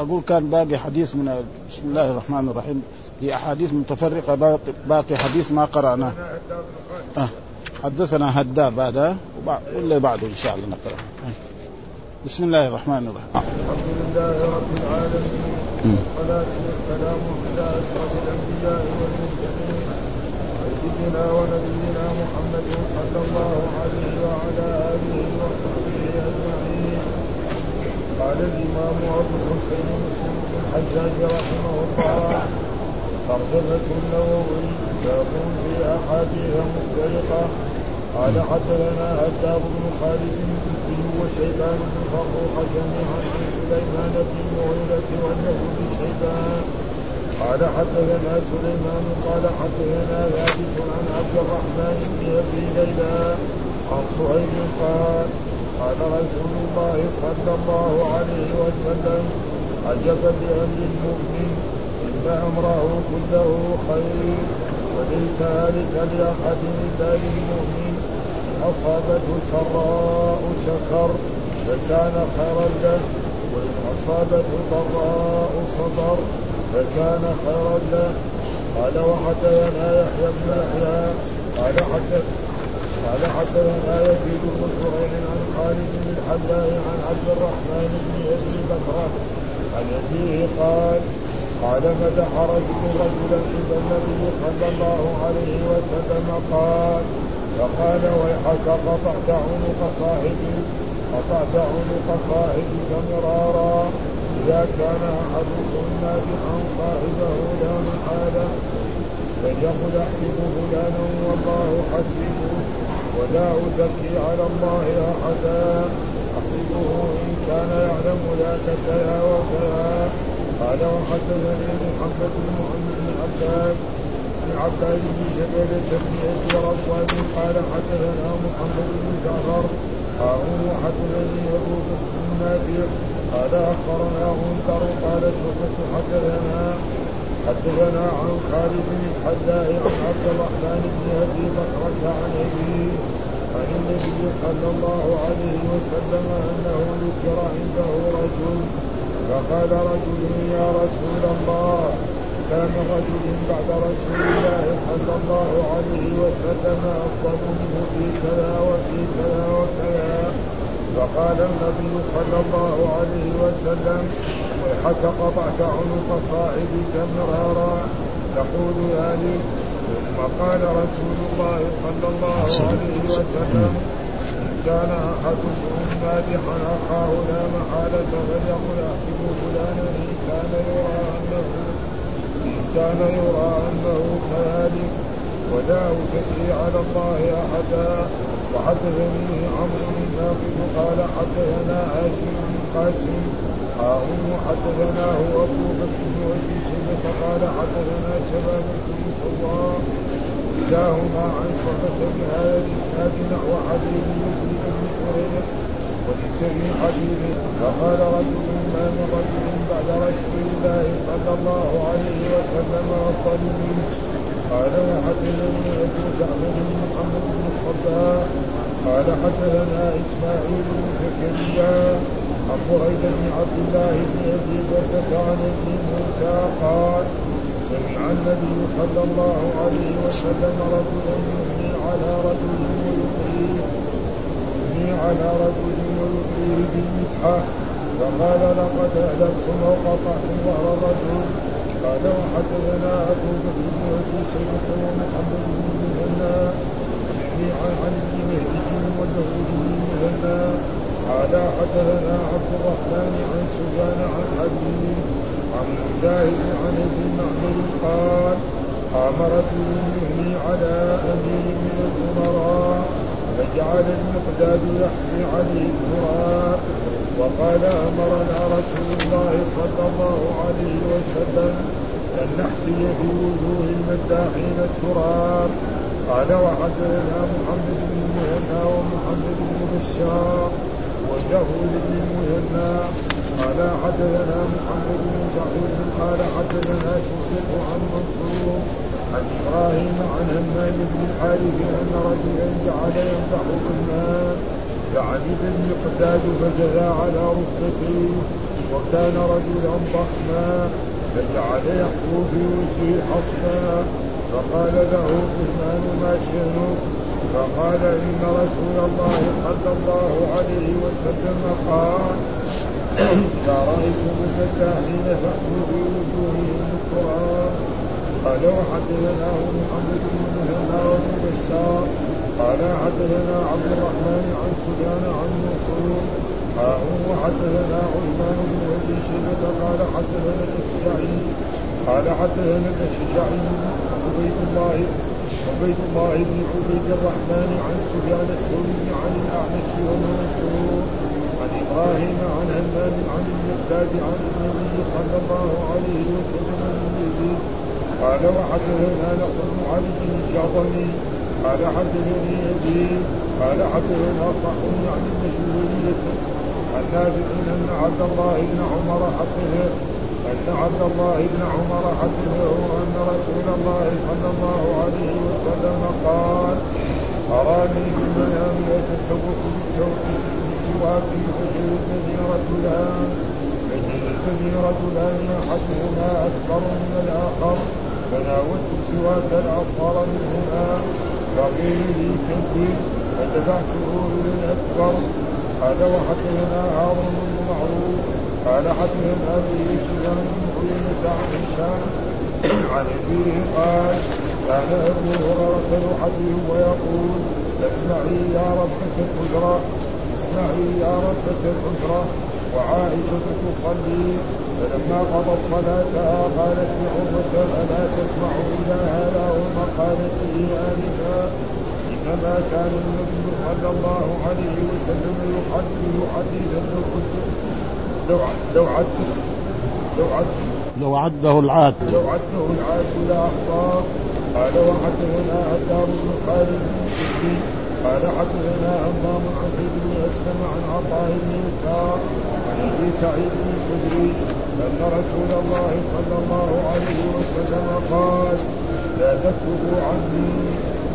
أقول كان باقي حديث من بسم الله الرحمن الرحيم. في أحاديث متفرقة باقي, باقي حديث ما قرأناه. آه. حدثنا هداب هذا ولا بعده إن شاء الله نقرا بسم الله الرحمن الرحيم. الحمد لله رب العالمين والصلاة والسلام على أشرف الأنبياء والمرسلين سيدنا ونبينا محمد صلى الله عليه وعلى آله وصحبه أجمعين. قال الإمام أبو الحسين مسلم بن الحجاج رحمه الله ترجمة النووي باب في أحاديث مختلفة. قال حدثنا هداب بن خالد الكوفي وشيبان بن فروخ جميعا عن سليمان بن المغيرة وله بن شيبان قال حدثنا سليمان. قال حدثنا ثابت عن عبد الرحمن بن أبي ليلى عن صهيب قال قال رسول الله صلى الله عليه وسلم عجبا لامر المؤمن إن امره كله خير وليس ذلك لاحد الا للمؤمن أصابته سراء شكر فكان خيرا له وإن أصابته ضراء صبر فكان خيرا له. قال وحدثنا يحيى بن يحيى قال حدث قال حدثنا يزيد بن عن خالد بن الحلاء عن عبد الرحمن بن أبي بكر عن أبيه قال قال مدح رجل رجلا عند النبي صلى الله عليه وسلم قال فقال ويحك قطعت عنق صاحبي قطعت عنق صاحبك مرارا إذا كان أحدكم نافعا صاحبه لا محالة فليقل أحسب فلانا والله حسيبه ولا أزكي على الله أحدا. أحسبه إن كان يعلم ذاك وكذا قال وحدثني محمد بن محمد بن عباس. عن عباس بن شبيبة بن ابي رضوان قال حدثنا محمد بن جعفر. هارون وحدثني أبو بكر بن نافع. قال أخبرنا غندر قال شعبة حدثنا حدثنا عن خالد بن الحذاء عن عبد الرحمن بن أبي بكرة عن ابيه عن النبي صلى الله عليه وسلم أنه ذكر عنده رجل فقال رجل يا رسول الله. كان رجل بعد رسول الله صلى الله عليه وسلم أفضل منه في كذا وفي كذا وكذا فقال النبي صلى الله عليه وسلم ويحك قطعت عنق صاحبك مرارا تقول ذلك ثم قال رسول الله صلى الله عليه وسلم ان كان أحدكم مادحا اخاه لا محاله فليقل احسب فلانا ان كان يرى أنه كان يرى أنه كذلك. ولا ازكي على الله أحدا وحدثني عمرو بن ناقد قال حدثنا هاشم بن قاسم هارون حدثناه أبو بكر بن ابي شيبه قال حدثنا شباب بن سواء كلاهما عن شعبة بهذا الاسناد نحو حديث يزيد بن هريره وليس في حديث. فقال رجل ما من رجل بعد رسول الله صلى الله عليه وسلم افضل قال وحدثني أبو جعفر بن محمد بن الصباح قال حدثنا إسماعيل بن زكريا. عن بريد بن عبد الله بن ابي بكر عن ابي موسى قال سمع النبي صلى الله عليه وسلم رجلا يثني على رجل ويطيل يثني على رجل ويطيل بالمسحه فقال لقد اهلكتم أو قطعتم ظهر الرجل قال وحدثنا أبو بكر بن ابي شيبه ومحمد بن مهنا. عن ابن مهدي بن مهنا. قال حدثنا عبد الرحمن عن سفيان عن حبيب عن مجاهد عن ابن معمر قال قام رجل على امير من الأمراء فجعل المقداد يحمي عليه التراب وقال أمرنا رسول الله صلى الله عليه وسلم أن نحفي في وجوه المداحين التراب. قال وحدثنا محمد بن مهنا ومحمد بن بشار. وجهول بن مهنا قال حدثنا محمد بن سعيد قال حدثنا شقيق عن منصور عن إبراهيم عن همام بن الحارث أن رجلا جعل يمدح بالماء فعجب المقداد فجزى على ركبتيه وكان رجلا ضخما فجعل يحفو في وجهه حصبا فقال له عثمان ما شأنك فقال إن رسول الله صلى الله عليه وسلم قال إذا رأيتم الفلاحين فأتوا في وجوههم التراب قال وحدثناه محمد بن مهنا وابن بشار. قال حدثنا عبد الرحمن عن سفيان عن مسعود قال وحدثنا عثمان بن أبي شيبة. قال حدثنا الأشجعي. قال حدثنا الأشجعي عبيد الله عبيد الله بن عبيد الرحمن عن سفيان الثوري عن الأعمش ومنصور عن إبراهيم عن همام عن المقداد عن النبي صلى الله عليه وسلم يزيد قال وحدثنا نصر بن علي قال حدثني ابي قال حدثنا صح عن المشهورية عن نافع ان عبد الله بن عمر حدثه ان عبد الله بن عمر حدثه أن رسول الله صلى الله عليه وسلم قال أراني في المنام يتسوق بالسواك فجلسني رجلان فجلسني رجلان احدهما أكبر من الآخر. فناولت سواك الاصغر منهما. فقيل لي كبر فدفعته إلى الأكبر. قال وحدثنا هارون بن معروف. قال حدثنا به سفيان بن عن هشام عن أبيه قال كان أبو هريرة يحدث ويقول اسمعي يا ربة الحجرة اسمعي يا ربة الحجرة وعائشة تصلي فلما قضت صلاتها قالت لعروة ألا تسمع إلى هذا؟ وما قالت به آنفا إنما كان النبي صلى الله عليه وسلم يحدث حديثا كنت لو لو عد لو عد لو عده العاد. لو عده العاد لا أحصاه قال وحدثنا عتاب بن خالد بن قال حدثنا همام عن زيد بن أسلم عن عطاء بن يسار عن أبي سعيد بن الخدري أن رسول الله صلى الله عليه وسلم قال لا تكتبوا عني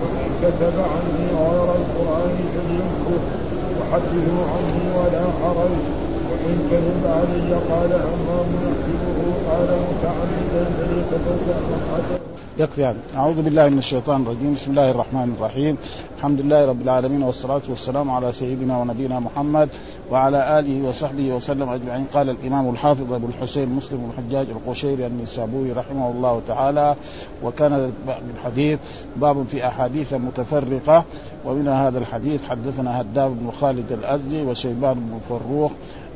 ومن كتب عني غير القرآن فليمكث وحدثوا عني ولا حرج. ومن كذب علي قال همام يحسبه قال متعمدا فليتبوأ مقعده. يكفي يعني. أعوذ بالله من الشيطان الرجيم. بسم الله الرحمن الرحيم. الحمد لله رب العالمين والصلاة والسلام على سيدنا ونبينا محمد وعلى آله وصحبه وسلم أجمعين. قال الإمام الحافظ أبو الحسين مسلم الحجاج القشيري النسابوري رحمه الله تعالى. وكان الحديث باب في أحاديث متفرقة. ومن هذا الحديث حدثنا هداب بن خالد الأزدي وشيبان بن فروخ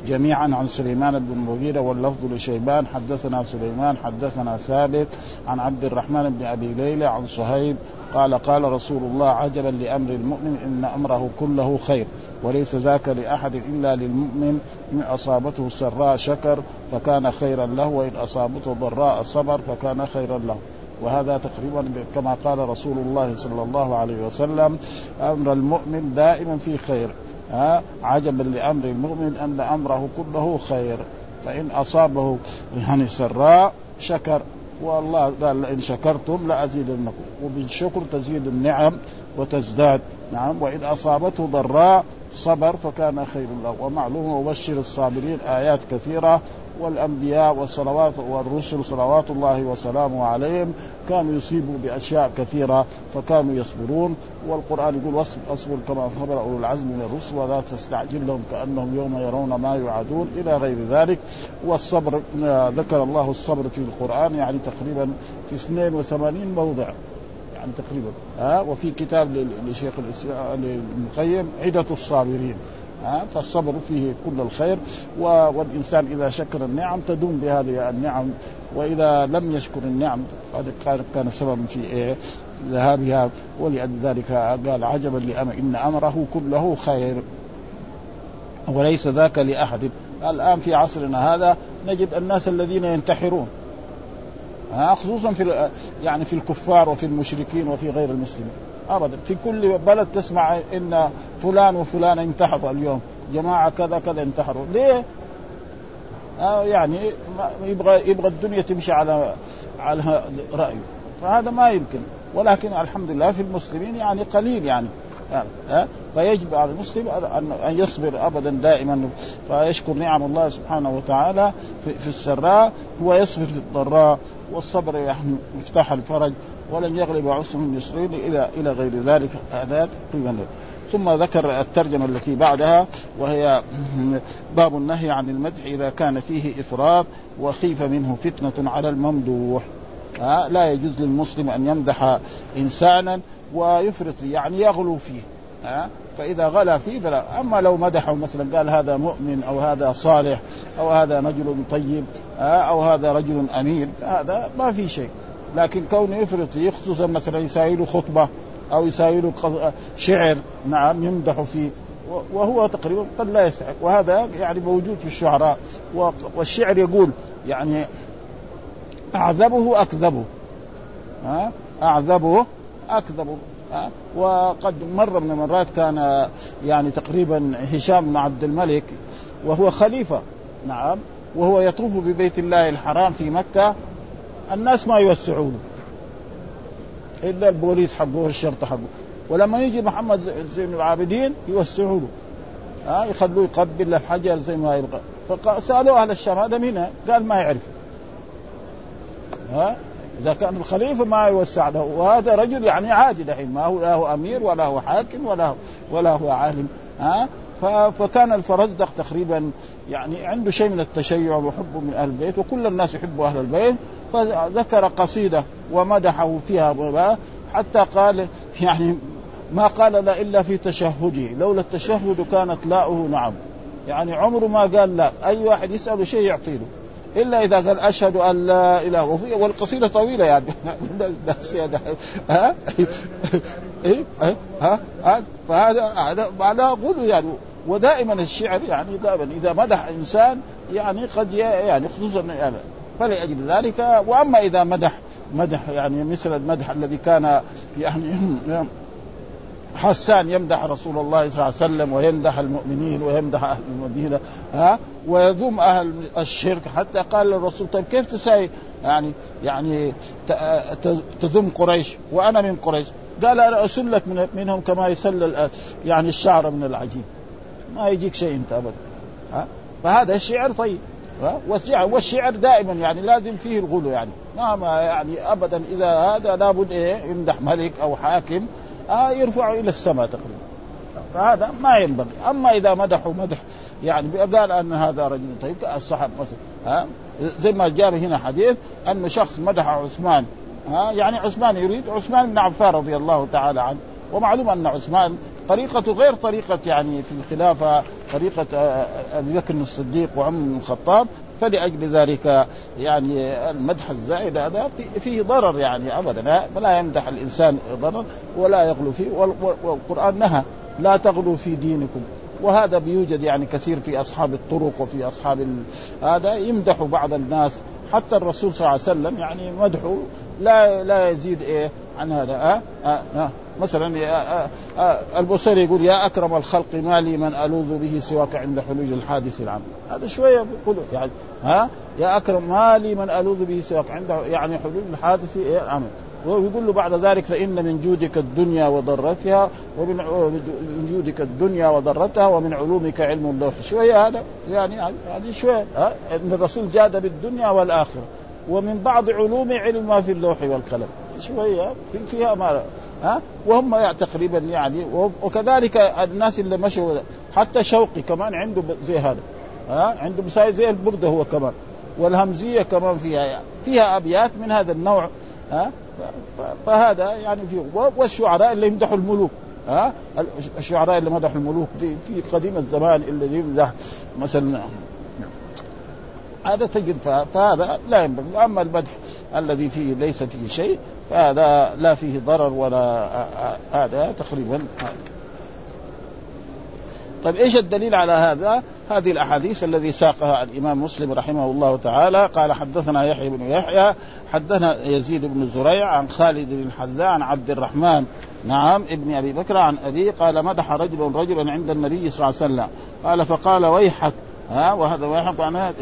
جميعا عن سليمان بن المغيرة واللفظ لشيبان. حدثنا سليمان حدثنا ثابت عن عبد الرحمن بن أبي ليلى عن صهيب قال قال رسول الله عجبا لأمر المؤمن إن أمره كله خير وليس ذاك لأحد إلا للمؤمن إن أصابته سراء شكر فكان خيرا له وإن أصابته ضراء صبر فكان خيرا له. وهذا تقريبا كما قال رسول الله صلى الله عليه وسلم أمر المؤمن دائما في خير. ها عجبا لأمر المؤمن أن أمره كله خير. فإن أصابه يعني سراء شكر. والله قال لئن شكرتم لأزيدنكم. وبالشكر تزيد النعم وتزداد. نعم وإن أصابته ضراء صبر فكان خير له. ومعلوم وبشر الصابرين آيات كثيرة. والأنبياء والصلوات والرسل صلوات الله وسلامه عليهم كانوا يصيبوا بأشياء كثيرة فكانوا يصبرون. والقرآن يقول اصبر كما صبر أولو العزم من الرسل ولا تستعجل لهم كأنهم يوم يرون ما يوعدون إلى غير ذلك. والصبر ذكر الله الصبر في القرآن يعني تقريبا في 82 موضع. يعني تقريبا ها وفي كتاب لشيخ الاسلام عدة الصابرين. فالصبر فيه كل الخير والإنسان إذا شكر النعم تدوم بهذه النعم وإذا لم يشكر النعم قد كان سببا في إيه؟ ذهابها ولذلك قال عجبا لأمر إن أمره كله خير. وليس ذاك لأحد. الآن في عصرنا هذا نجد الناس الذين ينتحرون. خصوصا في يعني في الكفار وفي المشركين وفي غير المسلمين. ابدا. في كل بلد تسمع إن فلان وفلان انتحروا اليوم. جماعة كذا كذا انتحروا. ليه؟ آه يعني يبغى يبغى الدنيا تمشي على على رأيه. فهذا ما يمكن. ولكن الحمد لله في المسلمين يعني قليل يعني. ها فيجب على المسلم ان يصبر ابدا دائما. فيشكر نعم الله سبحانه وتعالى في, في السراء ويصبر في الضراء والصبر يعني مفتاح الفرج. ولن يغلب عسر من يسرين إلى إلى غير ذلك تقريبا ثم ذكر الترجمة التي بعدها وهي باب النهي عن المدح إذا كان فيه افراط وخيف منه فتنة على الممدوح. لا يجوز للمسلم أن يمدح إنسانا ويفرط يعني يغلو فيه. ها فإذا غلا فيه فلا. أما لو مدحه مثلا قال هذا مؤمن أو هذا صالح أو هذا رجل طيب أو هذا رجل أمين هذا ما في شيء. لكن كونه يفرط خصوصا مثلا يساوي خطبة أو يساوي شعر نعم يمدح فيه وهو تقريبا قد لا يستحق. وهذا يعني موجود في الشعراء. والشعر يقول يعني أعذبه أكذبه. ها؟ أعذبه أكذبه. ها؟ وقد مر من المرات كان يعني تقريبا هشام بن عبد الملك وهو خليفة. نعم. وهو يطوف ببيت الله الحرام في مكة. الناس ما يوسعونه إلا البوليس حقه والشرطة حقه. ولما يجي محمد زين العابدين يوسعوا له ها يخلوه يقبل الحجر زي ما يبغى. فسالوا أهل الشام هذا مين؟ قال ما يعرف. ها إذا كان الخليفة ما يوسع له. وهذا رجل يعني عادي دحين ما هو لا هو أمير ولا هو حاكم ولا هو ولا هو عالم. ها فكان الفرزدق تقريبا يعني عنده شيء من التشيع وحبه من أهل البيت وكل الناس يحبوا أهل البيت فذكر قصيدة ومدحه فيها حتى قال يعني ما قال لا إلا في تشهده لولا التشهد كانت لاؤه نعم. يعني عمره ما قال لا أي واحد يسأله شيء يعطي له إلا إذا قال أشهد أن لا إله وفي والقصيدة طويلة يعني. ها؟ إيه؟ ها ها؟ فهذا هذا معناه غلو يعني ودائما الشعر يعني دائما إذا مدح إنسان يعني قد يعني خصوصا يعني فلأجل ذلك. وأما إذا مدح مدح يعني مثل المدح الذي كان يعني حسان يمدح رسول الله صلى الله عليه وسلم ويمدح المؤمنين ويمدح أهل المدينة ها؟ ويذم أهل الشرك. حتى قال للرسول طيب كيف تساوي يعني يعني تذم قريش وأنا من قريش. قال أنا أسلك من منهم كما يسل يعني الشعر من العجين. ما يجيك شيء انت ابدا. ها؟ فهذا الشعر طيب. والشعر والشعر دائما يعني لازم فيه الغلو يعني. ما, ما يعني ابدا إذا هذا لابد إيه؟ يمدح ملك أو حاكم آه يرفعه إلى السماء تقريبا. فهذا ما ينبغي. أما إذا مدحوا مدح يعني قال أن هذا رجل طيب الصحابة مثلا ها؟ زي ما جاء هنا حديث أن شخص مدح عثمان ها؟ يعني عثمان يريد عثمان بن عفان رضي الله تعالى عنه. ومعلوم أن عثمان طريقته غير طريقة يعني في الخلافة طريقة آه، أبي بكر الصديق وعمر بن الخطاب فلأجل ذلك يعني المدح الزائد هذا فيه ضرر يعني أبدا فلا يمدح الإنسان ضرر ولا يغلو فيه والقرآن نهى لا تغلو في دينكم وهذا بيوجد يعني كثير في أصحاب الطرق وفي أصحاب هذا يمدح بعض الناس حتى الرسول صلى الله عليه وسلم يعني مدحه لا لا يزيد إيه عن هذا أه؟ أه؟ أه؟ مثلا أه أه البصيري يقول يا أكرم الخلق ما لي من ألوذ به سواك عند حلول الحادث العام. هذا شوية بيقول يعني ها؟ يا أكرم ما لي من ألوذ به سواك عند يعني حلول الحادث العام. ويقول له بعد ذلك فإن من جودك الدنيا وضرتها ومن جودك الدنيا وضرتها ومن علومك علم اللوح. شوية هذا يعني هذه شوية إن الرسول جاد بالدنيا والآخرة. ومن بعض علوم علم ما في اللوح والقلم. شوية فيها ما ها؟ وهم تقريبا يعني وكذلك الناس اللي مشوا حتى شوقي كمان عنده زي هذا ها؟ عنده مسايد زي البرده هو كمان والهمزية كمان فيها يعني فيها أبيات من هذا النوع ها؟ فهذا يعني فيه والشعراء اللي يمدحوا الملوك ها؟ الشعراء اللي مدحوا الملوك في, في قديم الزمان اللي يمدح مثلا. هذا تجد فهذا لا ينبغي أما المدح الذي فيه ليس فيه شيء فهذا لا فيه ضرر ولا هذا تقريبا طيب إيش الدليل على هذا؟ هذه الأحاديث الذي ساقها الإمام مسلم رحمه الله تعالى. قال حدثنا يحيى بن يحيى حدثنا يزيد بن زريع عن خالد بن الحذاء عن عبد الرحمن نعم ابن أبي بكر عن أبي قال مدح رجل رجلا عند النبي صلى الله عليه وسلم. قال فقال ويحك. ها وهذا ويحك معناه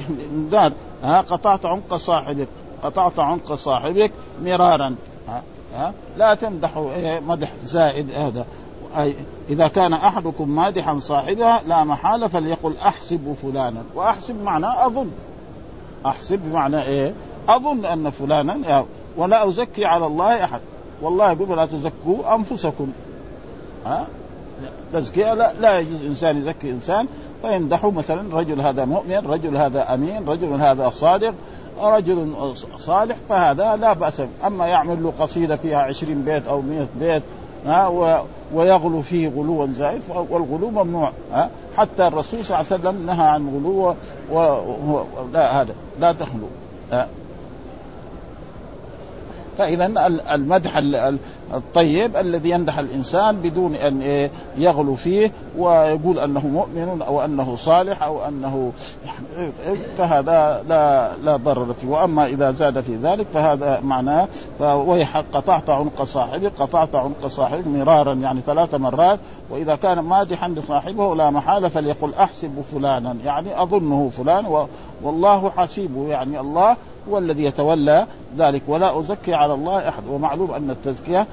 ها قطعت عنق صاحبك. قطعت عنق صاحبك مرارا. ها؟ ها؟ لا تمدحوا إيه، مدح زائد هذا. إذا كان أحدكم مادحا صاحبها لا محالة فليقل أحسب فلانا. وأحسب معناه أظن. أحسب بمعنى إيه؟ أظن أن فلانا ولا أزكي على الله أحد. والله يقول لا تزكوا أنفسكم. ها؟ تزكية لا, لا يجوز إنسان يزكي إنسان. فيمدحه مثلا رجل هذا مؤمن رجل هذا أمين رجل هذا صادق. رجل صالح فهذا لا بأس أما يعمل له قصيدة فيها عشرين بيت أو مئة بيت ها ويغلو فيه غلوا زائد والغلو ممنوع ها. حتى الرسول صلى الله عليه وسلم نهى عن غلو و... لا هذا لا تخلو فاذا المدح الطيب الذي يمدح الإنسان بدون أن يغلو فيه ويقول أنه مؤمن أو أنه صالح أو أنه فهذا لا لا ضرر فيه. وأما إذا زاد في ذلك فهذا معناه ويحق قطعت عنق صاحبه قطعت عنق صاحبه مرارا يعني ثلاث مرات وإذا كان مادحا لصاحبه لا محالة فليقل أحسب فلانا يعني أظنه فلان والله حسيبه يعني الله هو الذي يتولى ذلك. ولا أزكي على الله أحد. ومعلوم أن التزكية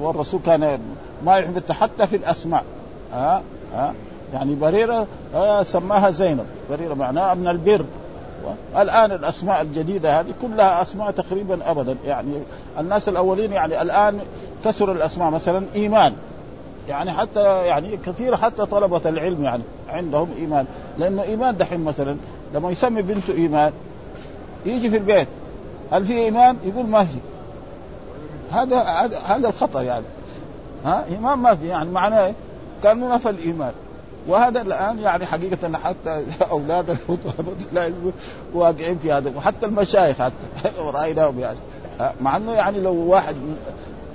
والرسول كان ما يحب حتى في الأسماء. ها؟ ها؟ يعني بريرة سماها زينب. بريرة معناها من البر. الآن الأسماء الجديدة هذه كلها أسماء تقريبا ابدا. يعني الناس الأولين يعني الآن كسر الأسماء. مثلا إيمان. يعني حتى يعني كثير حتى طلبة العلم يعني عندهم إيمان. لأنه إيمان دحين مثلا لما يسمي بنته إيمان يجي في البيت هل في إيمان؟ يقول ما في. هذا هذا الخطر يعني. ها؟ إيمان ما في يعني معناه إيه؟ كانوا نفى الإيمان. وهذا الآن يعني حقيقة حتى أولاد واقعين في هذا وحتى المشايخ حتى رأيناهم يعني. مع إنه يعني لو واحد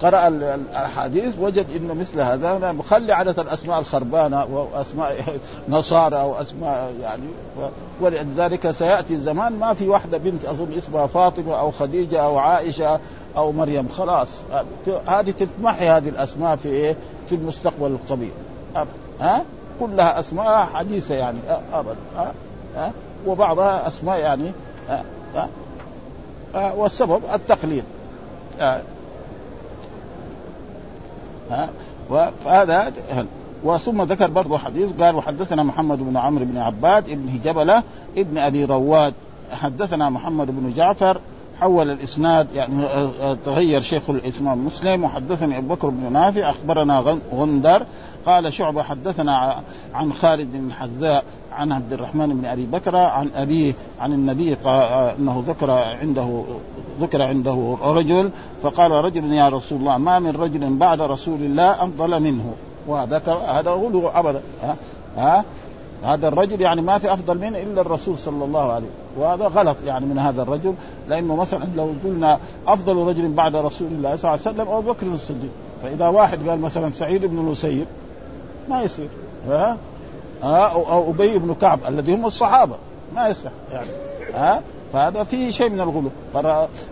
قرأ الأحاديث وجد أنه مثل هذا مخلي عادة الأسماء الخربانة وأسماء نصارى وأسماء يعني ولذلك سيأتي زمان ما في واحدة بنت أظن اسمها فاطمة أو خديجة أو عائشة أو مريم. خلاص. هذه تتمحي هذه الأسماء في إيه؟ في المستقبل القريب ها؟ كلها أسماء حديثة يعني. أبدا ها وبعضها أسماء يعني. ها والسبب التقليد. ها؟ فهذا وثم ذكر برضه حديث قال وحدثنا محمد بن عمرو بن عباد ابن جبلة ابن أبي رواد. حدثنا محمد بن جعفر حول الإسناد يعني آه، آه، تغير شيخ الإسلام مسلم. وحدثني أبو بكر بن نافع أخبرنا غندر قال شعبة حدثنا عن خالد بن حذاء عن عبد الرحمن بن أبي بكر عن أبيه عن النبي قال أنه ذكر عنده ذكر عنده رجل فقال رجل يا رسول الله ما من رجل بعد رسول الله أفضل منه وهذا هذا غلو أبدا ها؟ ها؟ هذا الرجل يعني ما في أفضل منه إلا الرسول صلى الله عليه وهذا غلط يعني من هذا الرجل لأنه مثلا لو قلنا أفضل رجل بعد رسول الله صلى الله عليه وسلم أبو بكر الصديق فإذا واحد قال مثلا سعيد بن المسيب ما يصير. ها؟ ها؟ أو أبي بن كعب الذي هم الصحابة. ما يصح يعني. ها؟ فهذا فيه شيء من الغلو.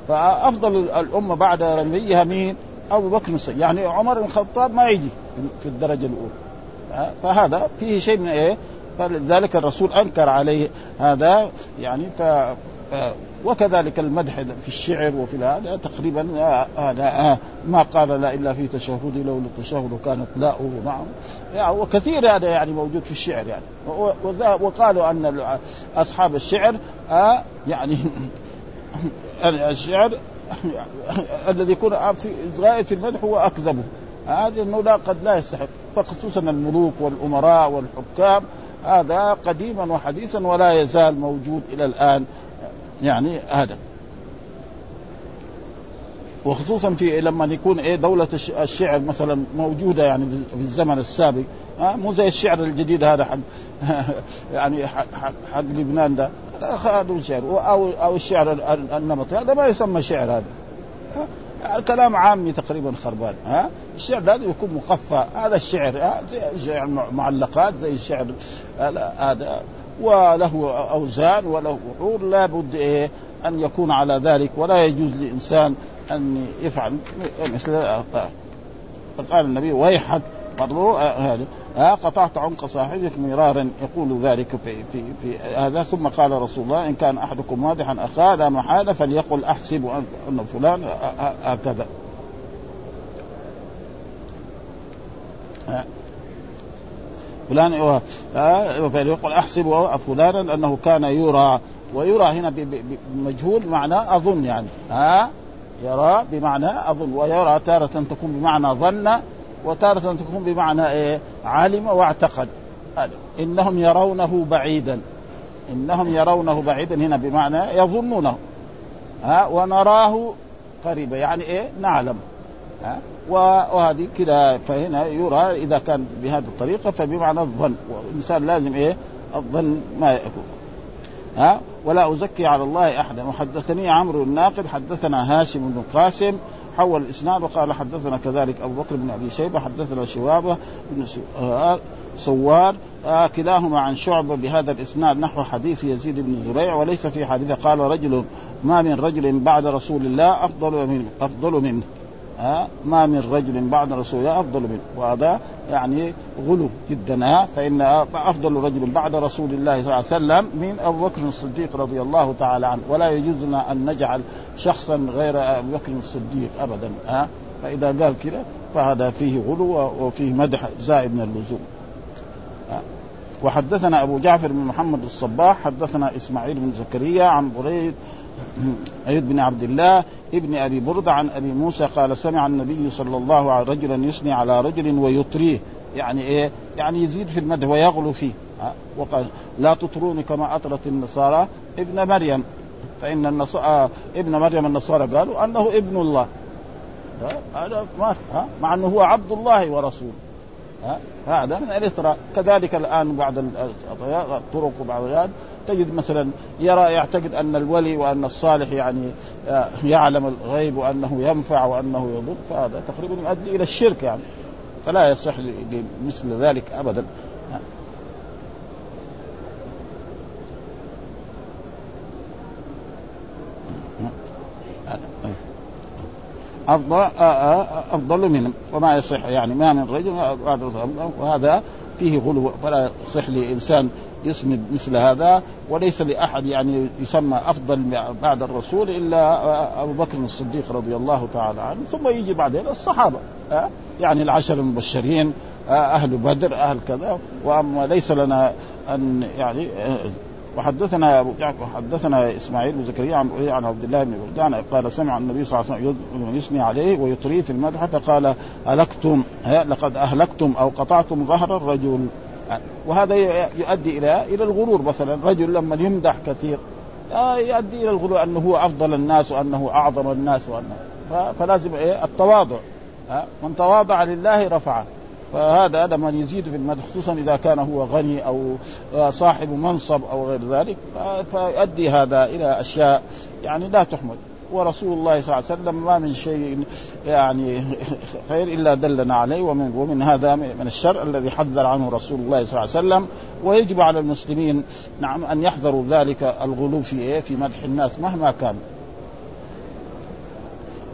فأفضل الأمة بعد نبيها مين؟ أبو بكر الصديق يعني عمر بن الخطاب ما يجي في الدرجة الأولى. فهذا فيه شيء من إيه؟ فلذلك الرسول أنكر عليه هذا يعني. ف وكذلك المدح في الشعر وفي هذا تقريبا هذا ما قال لا إلا في تشهد لو التشهد كانت لاؤه معه. يعني وكثير هذا يعني موجود في الشعر يعني. وقالوا أن أصحاب الشعر يعني الشعر الذي يكون في غاية في المدح هو أكذبه. هذا إنه لا قد لا يستحق. فخصوصا الملوك والأمراء والحكام هذا قديما وحديثا ولا يزال موجود إلى الآن. يعني هذا. وخصوصا في لما يكون إيه دولة الشعر مثلا موجودة يعني في الزمن السابق ها مو زي الشعر الجديد هذا حق يعني حق, لبنان ده. هذا الشعر أو أو الشعر النمطي. هذا ما يسمى شعر هذا. كلام عامي تقريبا خربان. ها الشعر لازم يكون مخفى. هذا الشعر زي شعر معلقات زي الشعر هذا وله أوزان وله بحور لابد إيه أن يكون على ذلك ولا يجوز لإنسان أن يفعل مثل فقال النبي ويحك برضو هذا. ها قطعت عنق صاحبك مرارا يقول ذلك في في في هذا. ثم قال رسول الله إن كان أحدكم مادحا أخاه لا محالة فليقل أحسب أن فلان هكذا. فلان يقول أحسب فلانا انه كان يرى ويرى هنا بمجهول بمعنى أظن يعني. ها؟ يرى بمعنى أظن ويرى تارة تكون بمعنى ظن وتارة تكون بمعنى إيه؟ علم واعتقد. إنهم يرونه بعيدا. إنهم يرونه بعيدا هنا بمعنى يظنونه. ها؟ ونراه قريبا يعني إيه؟ نعلم. ها؟ وهذه كذا فهنا يرى إذا كان بهذه الطريقة فبمعنى الظن. والإنسان لازم إيه؟ الظن ما يكون ها؟ ولا أزكي على الله أحدا. وحدثني عمرو الناقد حدثنا هاشم بن قاسم حول الإسناد وقال حدثنا كذلك أبو بكر بن أبي شيبة حدثنا شوابة بن سوار آه كلاهما عن شعبة بهذا الإسناد نحو حديث يزيد بن زريع وليس في حديثه قال رجل ما من رجل بعد رسول الله أفضل من أفضل منه. ها؟ ما من رجل بعد رسول الله أفضل منه. وهذا يعني غلو جدا ها؟ فإن أفضل رجل بعد رسول الله صلى الله عليه وسلم من أبو بكر الصديق رضي الله تعالى عنه. ولا يجوز لنا أن نجعل شخصا غير أبو بكر الصديق ابدا ها؟ فإذا قال كذا فهذا فيه غلو وفيه مدح زائد من اللزوم وحدثنا أبو جعفر بن محمد الصباح حدثنا إسماعيل بن زكريا عن بريد عيد بن عبد الله ابن أبي برده عن أبي موسى قال سمع النبي صلى الله عليه رجلا يثني على رجل ويطريه. يعني إيه؟ يعني يزيد في المدح ويغلو فيه. وقال لا تطروني كما أطرت النصارى ابن مريم. فإن النصارى ابن مريم النصارى قالوا أنه ابن الله. هذا ما مع أنه هو عبد الله ورسوله. هذا من الاطراء كذلك الآن بعض الطرق وبعض تجد مثلا يرى يعتقد أن الولي وأن الصالح يعني آه، يعلم الغيب وأنه ينفع وأنه يضر فهذا تقريبا يؤدي إلى الشرك يعني. فلا يصح لمثل ذلك ابدا. أفضل آه، آه، أفضل منهم وما يصح يعني ما من رجل وهذا فيه غلو. فلا يصح لإنسان يسند مثل هذا وليس لأحد يعني يسمى أفضل بعد الرسول إلا أبو بكر الصديق رضي الله تعالى عنه. ثم يجي بعدين الصحابة يعني العشر المبشرين أهل بدر أهل كذا. وأما ليس لنا أن يعني وحدثنا أبو حدثنا إسماعيل بن زكريا عن عن عبد الله بن بردان قال سمع النبي صلى الله عليه وسلم يثني عليه ويطريه في المدح فقال هلكتم لقد أهلكتم أو قطعتم ظهر الرجل. وهذا يؤدي إلى إلى الغرور مثلا. رجل لما يمدح كثير يؤدي إلى الغرور أنه هو أفضل الناس وأنه أعظم الناس وأنه فلازم إيه؟ التواضع. من تواضع لله رفعه. فهذا لما يزيد في المدح خصوصا إذا كان هو غني أو صاحب منصب أو غير ذلك. فيؤدي هذا إلى أشياء يعني لا تحمد. ورسول الله صلى الله عليه وسلم ما من شيء يعني خير إلا دلنا عليه ومن ومن هذا من الشر الذي حذر عنه رسول الله صلى الله عليه وسلم. ويجب على المسلمين نعم أن يحذروا ذلك الغلو في إيه؟ في مدح الناس مهما كان.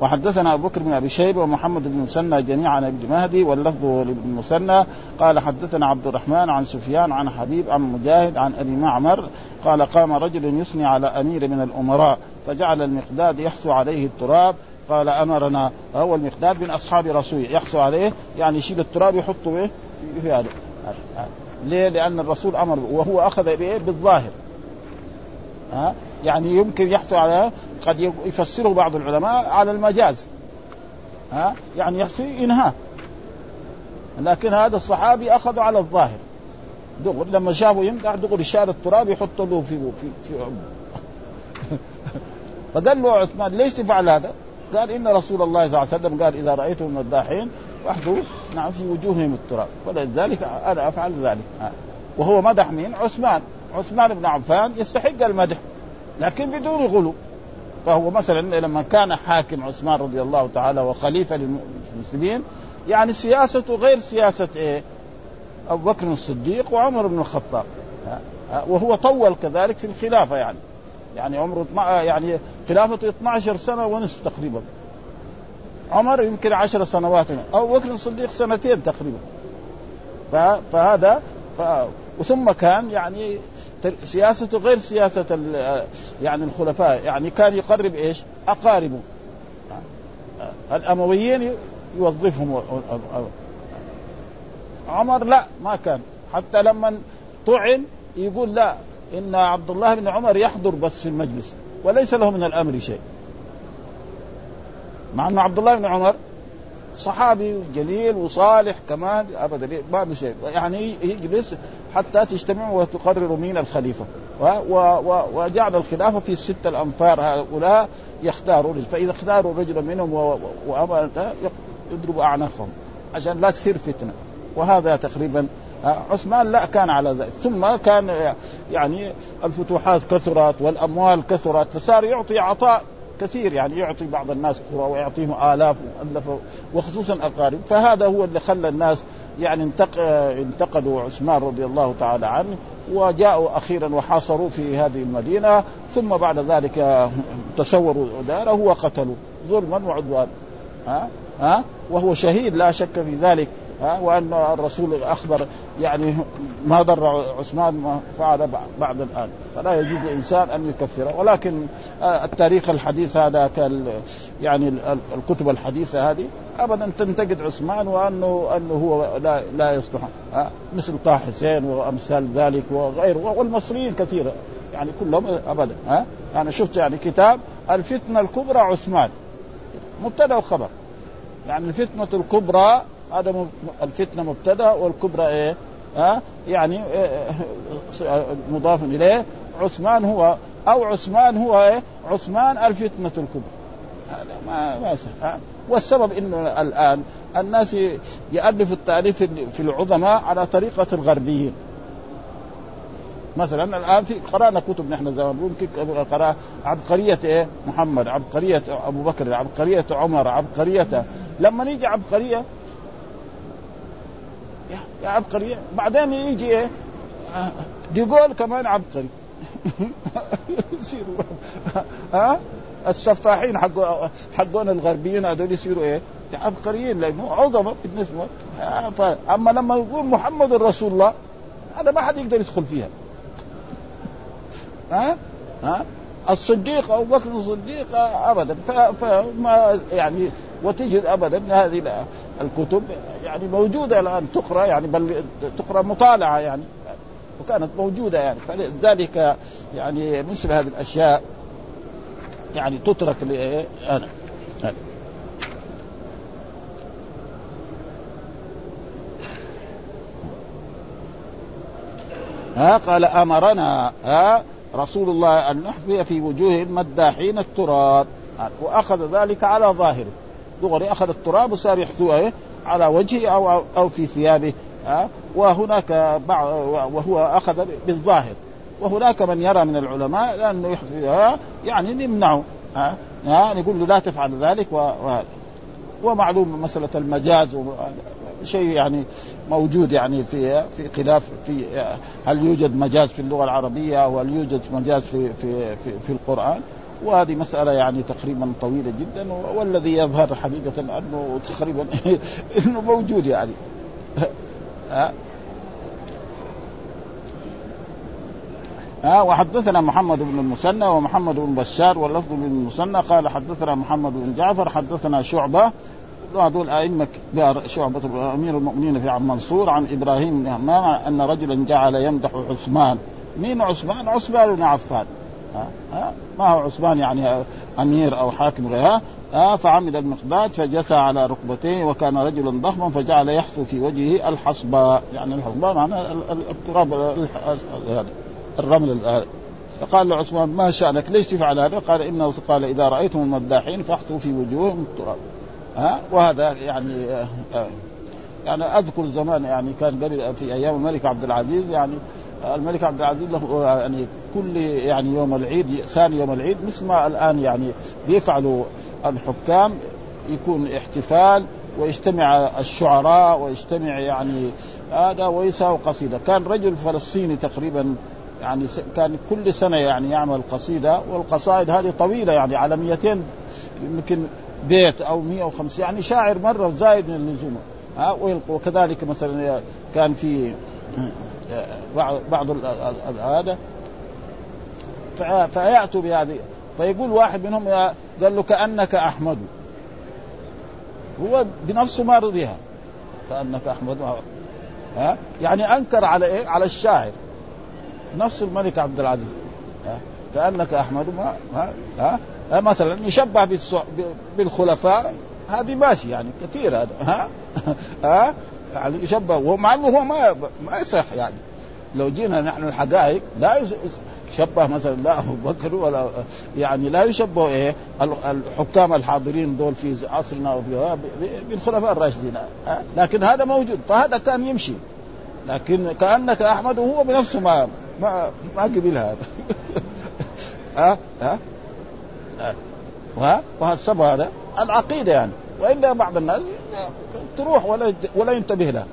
وحدثنا أبو بكر بن أبي شيبة ومحمد بن مسنى جميعا عن ابن مهدي واللفظ لابن مسنى. قال حدثنا عبد الرحمن عن سفيان عن حبيب عن مجاهد عن أبي معمر. قال قام رجل يثني على أمير من الأمراء فجعل المقداد يحثو عليه التراب. قال أمرنا هو المقداد من أصحاب رسول يحثو عليه يعني يشيل التراب يحطه إيه؟ في هذا. ليه؟ لأن الرسول أمر وهو أخذ بإيه؟ بالظاهر. ها؟ يعني يمكن يحثو على قد يفسره بعض العلماء على المجاز. ها؟ يعني يحثي انهاء لكن هذا الصحابي أخذ على الظاهر. دغر لما شافوا يمدح دغري شال التراب يحط له في في في فقال له عثمان ليش تفعل هذا؟ قال إن رسول الله صلى الله عليه وسلم قال إذا رأيتم المداحين فاحذوا نعم في وجوههم التراب. ولذلك أنا أفعل ذلك. وهو مدح مين؟ عثمان. عثمان بن عفان يستحق المدح. لكن بدون غلو. فهو مثلا لما كان حاكم عثمان رضي الله تعالى وخليفة للمسلمين يعني سياسته غير سياسة إيه؟ أبو بكر الصديق وعمر بن الخطاب. وهو طول كذلك في الخلافة يعني. يعني عمره يعني خلافته 12 سنة ونصف تقريبا. عمر يمكن 10 سنوات. أو بكر الصديق سنتين تقريبا. فهذا ف... وثم كان يعني سياسته غير سياسة يعني الخلفاء. يعني كان يقرب إيش؟ أقاربه. الأمويين يوظفهم. عمر لا ما كان. حتى لما طعن يقول لا إن عبد الله بن عمر يحضر بس في المجلس وليس له من الأمر شيء. مع إن عبد الله بن عمر صحابي جليل وصالح كمان أبدا ما شيء. يعني يجلس حتى تجتمعوا وتقرروا مين الخليفة. وجعل الخلافة في السته الأنفار هؤلاء يختاروا فإذا اختاروا رجلا منهم يضربوا أعناقهم عشان لا تصير فتنة. وهذا تقريبا عثمان لا كان على ذلك. ثم كان يعني الفتوحات كثرت والأموال كثرت فصار يعطي عطاء كثير يعني يعطي بعض الناس قرى ويعطيهم آلاف وخصوصا أقارب. فهذا هو اللي خلى الناس يعني انتقدوا عثمان رضي الله تعالى عنه وجاءوا أخيرا وحاصروا في هذه المدينة ثم بعد ذلك تسوروا داره وقتلوا ظلما وعدوانا. ها؟ ها؟ وهو شهيد لا شك في ذلك. ها وأن الرسول أخبر يعني ما ضر عثمان ما فعل بعد الآن. فلا يجوز لانسان أن يكفره. ولكن التاريخ الحديث هذا يعني الكتب الحديثة هذه ابدا تنتقد عثمان وأنه أنه هو لا لا يصلح مثل طه حسين وأمثال ذلك وغيره. والمصريين كثيرا يعني كلهم ابدا ها. يعني شفت يعني كتاب الفتنة الكبرى عثمان مبتدأ وخبر يعني الفتنة الكبرى هذا الفتنة مبتدأ والكبرى إيه؟ ها يعني إيه مضاف إليه عثمان هو أو عثمان هو إيه؟ عثمان الفتنة الكبرى هذا ما ما سهل والسبب انه الآن الناس يالفوا التأليف في العظماء على طريقة الغربيين مثلا الآن في قرأنا كتب نحن زمان ممكن قرأ عبقريه إيه؟ محمد، عبقريه أبو بكر، عبقريه عمر، عبقريه لما نيجي عبقريه عبقري. بعدين يجي إيه؟ ديغول كمان عبقري. يصيروا. ها؟ السفاحين حق حقون الغربيين هذول يصيروا إيه؟ عبقريين لأنه عظمة بالنسبة. أما لما يقول محمد رسول الله هذا ما حد يقدر يدخل فيها. ها؟ ها؟ الصديق ابو بكر الصديق ابدا. فما يعني وتجد ابدا هذه الكتب يعني موجودة الآن تقرأ يعني بل تقرأ مطالعة يعني وكانت موجودة يعني. فلذلك يعني مثل هذه الأشياء يعني تترك أنا. ها قال أمرنا ها رسول الله أن نحفي في وجوه المداحين التراب. وأخذ ذلك على ظاهره. دغري أخذ التراب وصار يحثوه إيه؟ على وجهه أو أو في ثيابه ها وهناك بعض وهو أخذ بالظاهر وهناك من يرى من العلماء لأنه يحثي يعني يمنعه ها يقول له لا تفعل ذلك وهذا ومعلوم مسألة المجاز شيء يعني موجود يعني في في خلاف في هل يوجد مجاز في اللغة العربية أو هل يوجد مجاز في في في, في القرآن وهذه مسألة يعني تقريبا طويلة جدا والذي يظهر حقيقة أنه تقريبا أنه موجود يعني. ها وحدثنا محمد بن المثنى ومحمد بن بشار واللفظ بن المثنى قال حدثنا محمد بن جعفر حدثنا شعبة هذول أئمة شعبة أمير المؤمنين في عم منصور عن إبراهيم بن أن رجلا جعل يمدح عثمان. مين عثمان؟ عثمان بن عفان. ها؟ ما هو عثمان يعني أمير أو حاكم غيرها ها؟ فعمد المقداد فجثى على ركبتيه وكان رجلا ضخما فجعل يحثو في وجهه الحصباء يعني الحصباء معناه التراب هذا الرمل فقال له عثمان ما شأنك؟ ليش تفعل هذا؟ قال إنه قال إذا رأيتم المداحين فاحثوا في وجوههم التراب ها؟ وهذا يعني آه يعني أذكر زمان يعني كان قبل في أيام الملك عبد العزيز يعني الملك عبد العزيز له يعني كل يعني يوم العيد ثاني يوم العيد مثل ما الآن يعني بيفعلوا الحكام يكون احتفال ويجتمع الشعراء ويجتمع يعني هذا ويساوي قصيدة. كان رجل فلسطيني تقريبا يعني كان كل سنة يعني يعمل قصيدة والقصائد هذه طويلة يعني على 200 يمكن بيت أو 150 يعني شاعر مرة زايد من اللزوم. ها وكذلك مثلا كان في بعض بعض هذا فيأتوا بهذه. فيقول واحد منهم قال له كأنك أحمد. هو بنفسه ما رضيها كأنك أحمد. ها؟ يعني أنكر على إيه؟ على الشاعر نفس الملك عبد العزيز. ها؟ كأنك أحمد. ما ها, ها, ها مثلا يشبه بالخلفاء. هذه ماشي يعني كثير هذا. ها؟ ها؟ يعني يشبه ومع إنه هو ما ما يصح يعني. لو جينا نحن الحقائق لا يشبه مثلا لا أبو بكر ولا يعني لا يشبه إيه الحكام الحاضرين دول في عصرنا وفي بالخلفاء الراشدين. لكن هذا موجود. فهذا كان يمشي. لكن كأنك أحمد وهو بنفسه ما ما ما قبل هذا. ها؟ ها؟ ها؟ وهذا السبب هذا. العقيدة يعني. وإلا بعض الناس تروح ولا ولا ينتبه لها.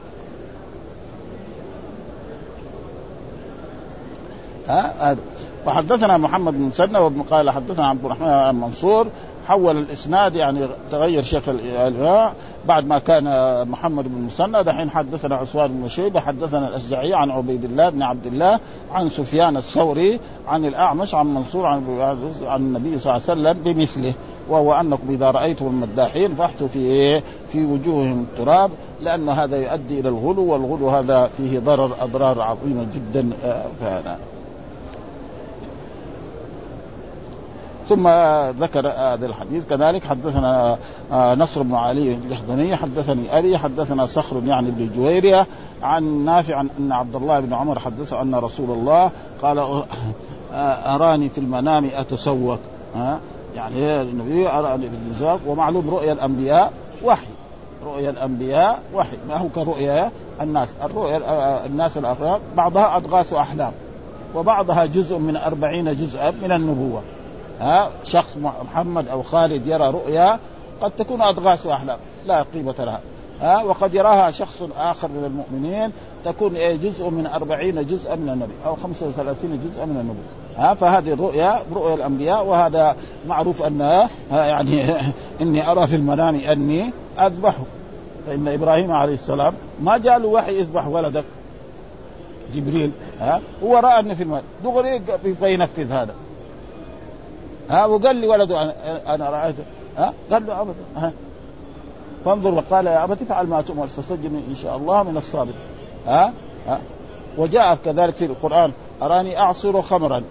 ها؟ هذا. وحدثنا محمد بن مسنى وابن قال حدثنا عبد الرحمن بن منصور حول الإسناد يعني تغير شيخ بعد ما كان محمد بن مسنى دحين حدثنا عثمان بن شيبة حدثنا الأشجعي عن عبيد الله بن عبد الله عن سفيان الثوري عن الأعمش عن منصور عن عن النبي صلى الله عليه وسلم بمثله وهو أنكم إذا رأيتم المداحين فاحثوا في؟ في وجوههم التراب لأن هذا يؤدي إلى الغلو والغلو هذا فيه ضرر أضرار عظيمة جدا آه، فهذا ثم ذكر هذا الحديث. كذلك حدثنا آه، نصر بن علي الجهضمي حدثني أبي حدثنا صخر يعني بن جويرية عن نافع أن عبد الله بن عمر حدثه أن رسول الله قال آه، أراني في المنام أتسوق يعني النبي أراني في المنام ومعلوم رؤيا الأنبياء وحي. رؤيا الأنبياء وحي ما هو كرؤيا الناس؟ الرؤيا آه، الناس الاخرى بعضها أضغاث أحلام وبعضها جزء من أربعين جزءا من النبوة. ها؟ شخص محمد أو خالد يرى رؤيا قد تكون أضغاث أحلام لا قيمة لها. ها؟ وقد يراها شخص آخر من المؤمنين تكون إيه؟ جزء من أربعين جزءا من النبي أو خمسة وثلاثين جزءا من النبي. ها؟ فهذه الرؤيا رؤيا الأنبياء وهذا معروف أن يعني إني أرى في المنام أني أذبحه. فإن إبراهيم عليه السلام ما جاء له وحي اذبح ولدك. جبريل ها؟ هو رأى ان في المنام دغري يبغى ينفذ هذا. ها؟ وقال لي ولده أنا رأيته. ها؟ قال له أبدا. ها؟ فانظر وقال يا ابت افعل ما تؤمر. ستجدني إن شاء الله من الصابر. ها؟ ها؟ وجاء كذلك في القرآن أراني أعصر خمرا.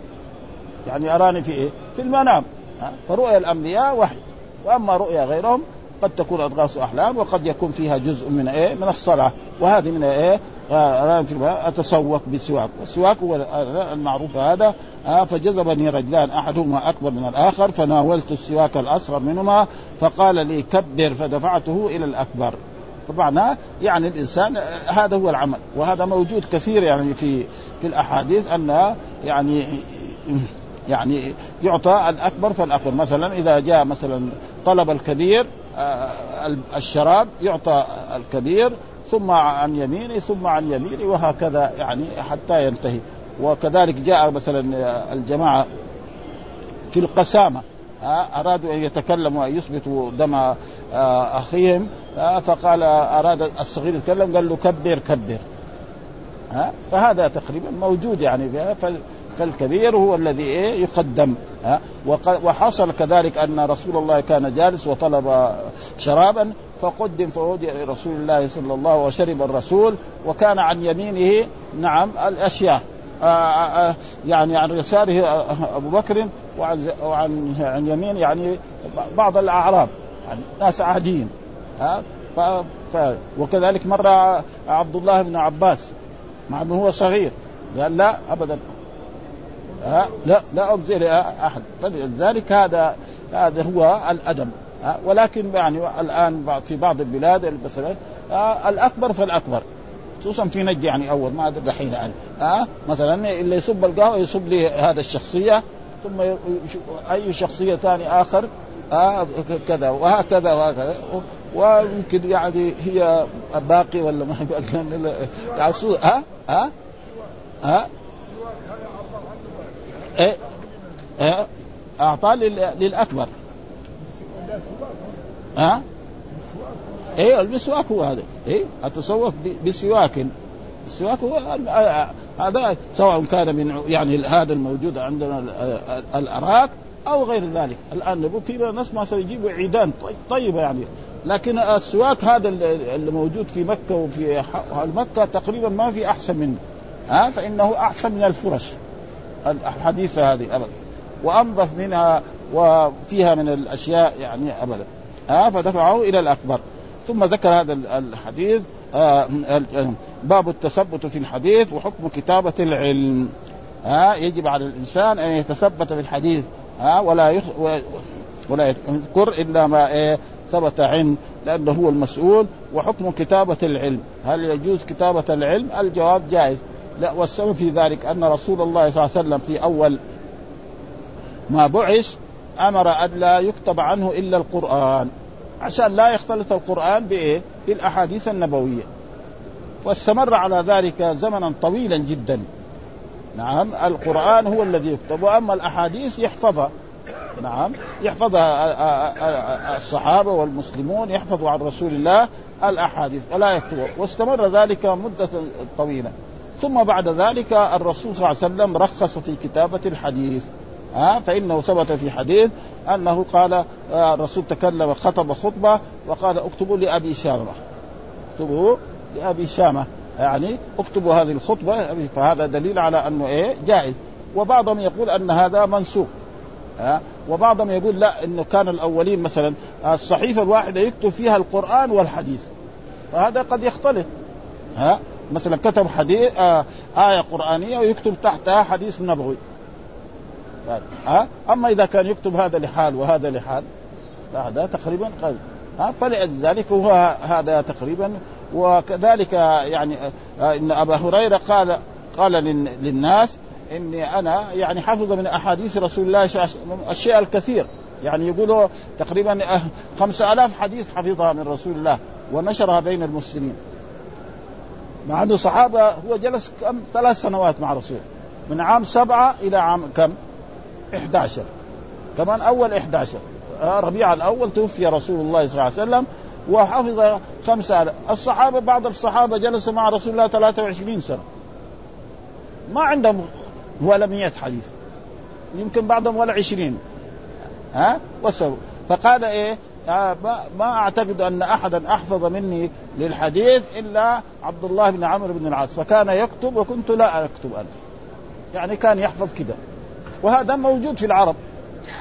يعني أراني في إيه؟ في المنام. ها؟ فرؤيا الأنبياء وحي. وأما رؤيا غيرهم قد تكون أضغاث أحلام وقد يكون فيها جزء من إيه؟ من الصلاة. وهذه من إيه؟ اتسوق بسواك والسواك هو المعروف هذا. فجذبني رجلان أحدهما أكبر من الآخر فناولت السواك الأصغر منهما فقال لي كبر فدفعته إلى الأكبر. فمعناه يعني الإنسان هذا هو العمل. وهذا موجود كثير يعني في في الأحاديث أن يعني يعني يعطى الأكبر فالأكبر. مثلا إذا جاء مثلا طلب الكبير الشراب يعطى الكبير ثم عن يمينه ثم عن يمينه وهكذا يعني حتى ينتهي. وكذلك جاء مثلا الجماعة في القسامة أرادوا أن يتكلموا أن يثبتوا دم آه، أخيهم فقال أراد الصغير يتكلم قال له كبر كبر. فهذا تقريبا موجود يعني فالكبير هو الذي إيه يقدم وحصل كذلك أن رسول الله كان جالس وطلب شرابا فقدم فودي لرسول الله صلى الله عليه وسلم وشرب الرسول وكان عن يمينه نعم الأشياء آآ آه، آآ آه، يعني عن يساره أبو بكر وعن وعن عن يمين يعني بعض الأعراب يعني ناس عاديين ها؟ ف ف وكذلك مر عبد الله بن عباس مع أنه هو صغير قال لا ابدا. ها؟ لا لا اجزي أحد. فلذلك هذا هذا هو الأدب. ولكن يعني الآن في بعض البلاد مثلا الأكبر فالأكبر. خصوصا في نجد يعني أول ما دحين يعني ها؟ مثلا اللي يصب القهوة يصب لي هذا الشخصية ثم أي شخصية ثاني آخر آه كذا وهكذا وهكذا. ويمكن يعني هي باقي ولا ما باقي؟ يعني ها؟ ها؟ ها؟ إيه؟ إيه؟ أعطاه للأكبر. ها؟ إيه المسواك هو هذا. إيه؟ التسوق بسواك. السواك هو هذا سواء كان من يعني هذا الموجود عندنا الأراك أو غير ذلك. الآن في ناس مثلا يجيبوا عيدان طيبة يعني. لكن السواك هذا اللي موجود في مكة وفي مكة تقريبا ما في أحسن منه. ها؟ فإنه أحسن من الفرش. الحديثه هذه أبدا. وأنظف منها وفيها من الأشياء يعني أبدا. ها فدفعه إلى الأكبر. ثم ذكر هذا الحديث آه باب التثبت في الحديث وحكم كتابة العلم. ها يجب على الإنسان أن يتثبت في الحديث. ها ولا يخ ولا يذكر إلا ما إيه ثبت عن لأنه هو المسؤول. وحكم كتابة العلم. هل يجوز كتابة العلم؟ الجواب جائز. لا والسبب في ذلك أن رسول الله صلى الله عليه وسلم في أول ما بعث أمر أن لا يكتب عنه إلا القرآن عشان لا يختلط القرآن بإيه؟ بالأحاديث النبوية. واستمر على ذلك زمنا طويلا جدا. نعم القرآن هو الذي يكتب وأما الأحاديث يحفظها. نعم يحفظها الصحابة والمسلمون يحفظوا عن رسول الله الأحاديث ولا يكتبوا. واستمر ذلك مدة طويلة. ثم بعد ذلك الرسول صلى الله عليه وسلم رخص في كتابة الحديث. ها فإنه ثبت في حديث أنه قال آه، الرسول تكلم خطب خطبة وقال اكتبوا لأبي شامة. اكتبوا لأبي شامة. يعني اكتبوا هذه الخطبة فهذا دليل على أنه إيه جائز. وبعضهم يقول أن هذا منسوخ. ها وبعضهم يقول لا إنه كان الأولين مثلا الصحيفة الواحدة يكتب فيها القرآن والحديث. فهذا قد يختلط ها مثلا كتب حديث آه آية قرآنية ويكتب تحتها حديث نبوي. ها؟ أما إذا كان يكتب هذا لحال وهذا لحال فهذا تقريبا قلب ها؟ فلذلك هو هذا تقريبا. وكذلك يعني آه، إن أبا هريرة قال قال للناس إني أنا يعني حفظ من أحاديث رسول الله الشيء الكثير. يعني يقولوا تقريبا آه، خمسة ألاف حديث حفظها من رسول الله ونشرها بين المسلمين. مع أنه صحابة هو جلس كم؟ ثلاث سنوات مع رسول. من عام سبعة إلى عام كم؟ 11 كمان أول 11 آه، ربيع الأول توفي رسول الله صلى الله عليه وسلم وحفظ خمسة الصحابة بعض الصحابة جلسوا مع رسول الله 23 سنة. ما عندهم ولا 100 حديث. يمكن بعضهم ولا 20 ها؟ وسووا فقال إيه؟ ما اعتقد ان احدا احفظ مني للحديث الا عبد الله بن عمرو بن العاص فكان يكتب وكنت لا اكتب أنا. يعني كان يحفظ كده. وهذا موجود في العرب.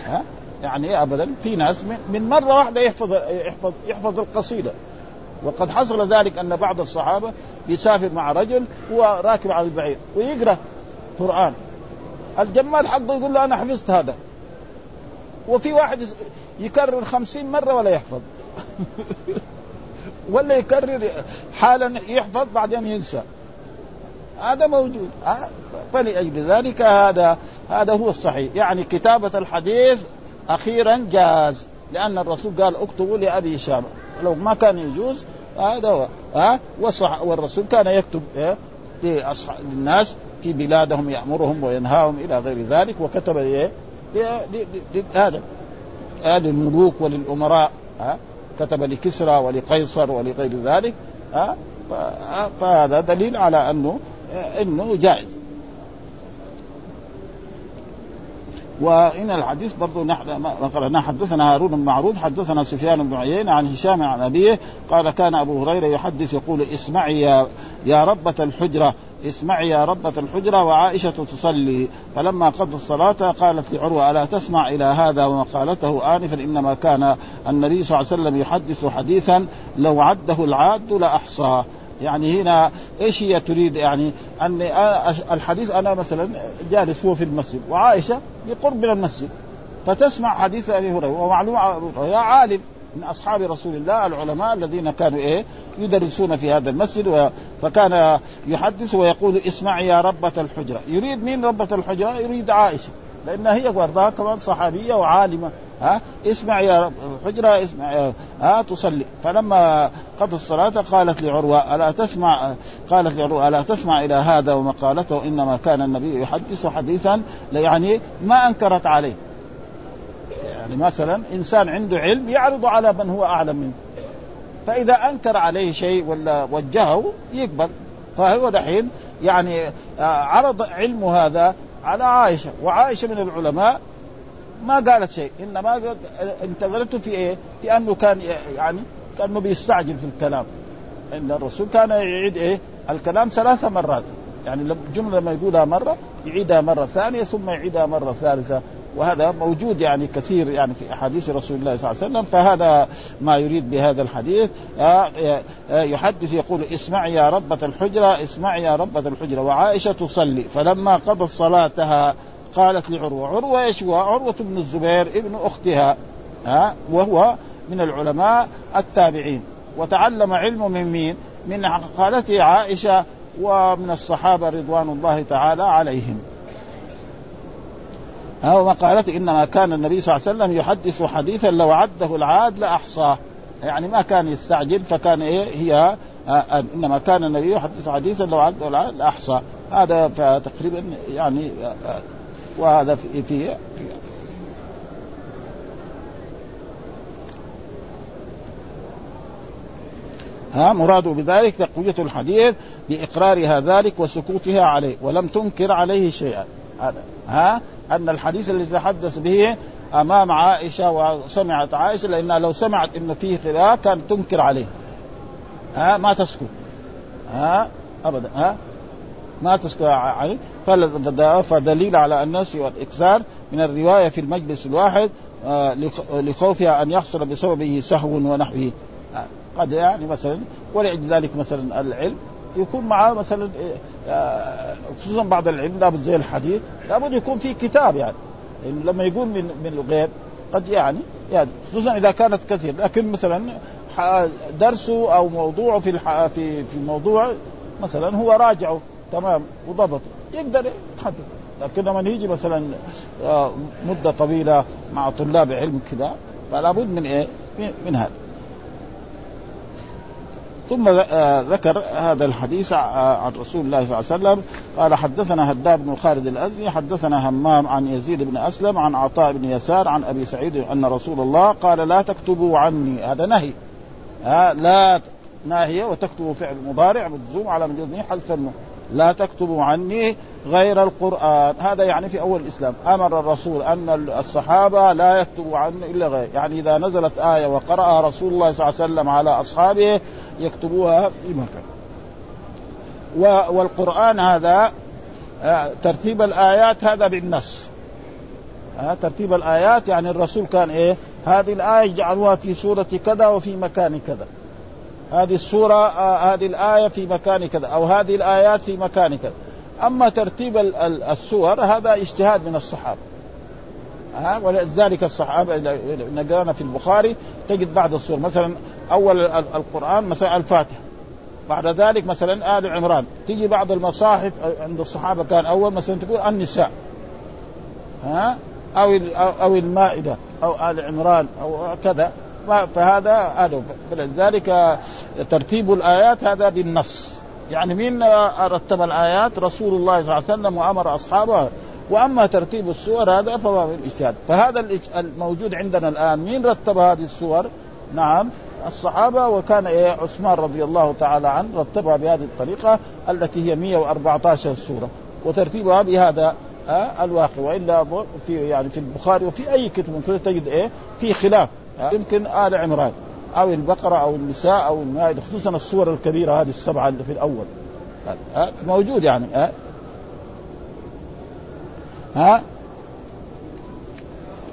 ها؟ يعني ابدا في ناس من مرة واحدة يحفظ يحفظ يحفظ القصيدة. وقد حصل ذلك أن بعض الصحابة يسافر مع رجل هو راكب على البعير ويقرأ قرآن. الجمال حقه يقول له أنا حفظت هذا. وفي واحد يكرر خمسين مرة ولا يحفظ. ولا يكرر حالا يحفظ بعدين ينسى. هذا موجود. فلأجل ذلك هذا هذا هو الصحيح. يعني كتابة الحديث أخيرا جاز لأن الرسول قال اكتبوا لأبي هشام. لو ما كان يجوز هذا هو. ها والصح والرسول كان يكتب للناس في بلادهم يأمرهم وينهاهم إلى غير ذلك وكتب إيه هذا. هذه الملوك وللأمراء ها كتب لكسرى ولقيصر ولغير ذلك ها فهذا دليل على أنه إنه جائز. وإن الحديث برضو نحن حدثنا هارون بن معروف حدثنا سفيان بن عيينة عن هشام عن أبيه قال كان أبو هريرة يحدث يقول اسمعي يا, يا ربة الحجرة اسمعي يا ربة الحجرة وعائشة تصلي. فلما قضى الصلاة قالت لعروة ألا تسمع إلى هذا؟ وما قالته آنفا إنما كان النبي صلى الله عليه وسلم يحدث حديثا لو عده العاد لأحصاه يعني هنا إيش هي تريد؟ يعني أن الحديث أنا مثلا جالس هو في المسجد وعائشة بقرب من المسجد فتسمع حديث أبي هريرة ومعلوم أبي هريرة. عالم من أصحاب رسول الله العلماء الذين كانوا إيه؟ يدرسون في هذا المسجد فكان يحدث ويقول اسمع يا ربة الحجرة. يريد مين ربة الحجرة؟ يريد عائشة. لأنها هي برضها كمان صحابية وعالمة. ها؟ اسمع يا الحجرة اسمع يا ها؟ تصلي. فلما قضى الصلاة قالت لعروة ألا تسمع؟ قالت لعروة ألا تسمع إلى هذا؟ ومقالته إنما كان النبي يحدث حديثا يعني ما أنكرت عليه. يعني مثلا إنسان عنده علم يعرض على من هو أعلم منه. فإذا أنكر عليه شيء ولا وجهه يقبل. فهو دحين يعني عرض علمه هذا على عائشة. وعائشة من العلماء ما قالت شيء. إنما انتقلته في إيه؟ في أنه كان يعني كانه بيستعجل في الكلام. إن الرسول كان يعيد إيه؟ الكلام ثلاث مرات. يعني الجمله لما يقولها مرة يعيدها مرة ثانية ثم يعيدها مرة ثالثة. وهذا موجود يعني كثير يعني في أحاديث رسول الله صلى الله عليه وسلم فهذا ما يريد بهذا الحديث. آه، آه، يحدث يقول اسمع يا ربة الحجرة اسمع يا ربة الحجرة. وعائشة تصلي فلما قضت صلاتها قالت لعروة عروة إيش هو؟ عروة بن الزبير ابن أختها ها وهو من العلماء التابعين. وتعلم علم من مين؟ من خالته عائشة ومن الصحابة رضوان الله تعالى عليهم. أو قالت إنما كان النبي صلى الله عليه وسلم يحدث حديثا لو عده العاد لأحصاه. يعني ما كان يستعجل فكان إيه هي آه، آه، إنما كان النبي يحدث حديثا لو عده العاد لاحصى هذا تقريبا يعني آه، وهذا في, في, ها مراده بذلك تقوية الحديث بإقرارها ذلك وسكوتها عليه ولم تنكر عليه شيئا. ها؟ أن الحديث الذي تحدث به أمام عائشة وسمعت عائشة لأنها لو سمعت أن فيه خلاف كانت تنكر عليه. ها ما تسكت ها أبدا ها ما تسكت عليه فدليل على الناس والإكثار من الرواية في المجلس الواحد آه، لخوفها أن يحصل بسببه سهو ونحوه. قد يعني مثلا ولعد ذلك مثلا العلم. يكون معاه مثلا آه، خصوصا بعض العلم لابد زي الحديث لابد يكون في كتاب يعني. لما يقول من من الغيب قد يعني يعني خصوصا إذا كانت كثير. لكن مثلا درسه أو موضوعه في في في موضوع مثلا هو راجعه تمام وضبطه يقدر يتحدث. لكن لما يجي مثلا آه، مدة طويلة مع طلاب علم كذا فلا بد من إيه؟ من هذا. ثم آه، ذكر هذا الحديث آه، عن رسول الله صلى الله عليه وسلم. قال حدثنا هداب بن خالد الازدي حدثنا همام عن يزيد بن أسلم عن عطاء بن يسار عن أبي سعيد أن رسول الله قال لا تكتبوا عني هذا نهي. ها لا ناهيه وتكتبوا فعل مضارع مجزوم على من حذف لا تكتبوا عني غير القرآن. هذا يعني في أول الإسلام. أمر الرسول أن الصحابة لا يكتبوا عنه إلا غير. يعني إذا نزلت آية وقرأها رسول الله صلى الله عليه وسلم على أصحابه يكتبوها في مكان والقرآن هذا آه، ترتيب الآيات هذا بالنص. آه، ترتيب الآيات يعني الرسول كان إيه؟ هذه الآية جعلوها في سورة كذا وفي مكان كذا. هذه السورة آه هذه الآية في مكان كذا أو هذه الآيات في مكان كذا. أما ترتيب السور هذا اجتهاد من الصحابة. ها ولذلك الصحابة نقرانا في البخاري تجد بعض السور. مثلا أول القرآن مثلا الفاتحة. بعد ذلك مثلا آل عمران. تيجي بعض المصاحف عند الصحابة كان أول مثلا تقول النساء. ها؟ أو أو المائدة. أو آل عمران. أو كذا. فهذا هذا فلذلك ترتيب الآيات هذا بالنص. يعني مين رتب الآيات رسول الله صلى الله عليه وسلم وأمر أصحابه. وأما ترتيب السور هذا فهو الاجتهاد فهذا الموجود عندنا الآن. مين رتب هذه السور؟ نعم. الصحابة وكان إيه عثمان رضي الله تعالى عنه رتبها بهذه الطريقة التي هي 114 سورة. وترتيبها بهذا آه الواقع. وإلا في يعني في البخاري وفي أي كتب من تجد إيه في خلاف. يمكن آل عمران أو البقرة أو النساء أو المائدة خصوصا الصور الكبيرة هذه السبعة اللي في الأول. ها موجود يعني ها ها؟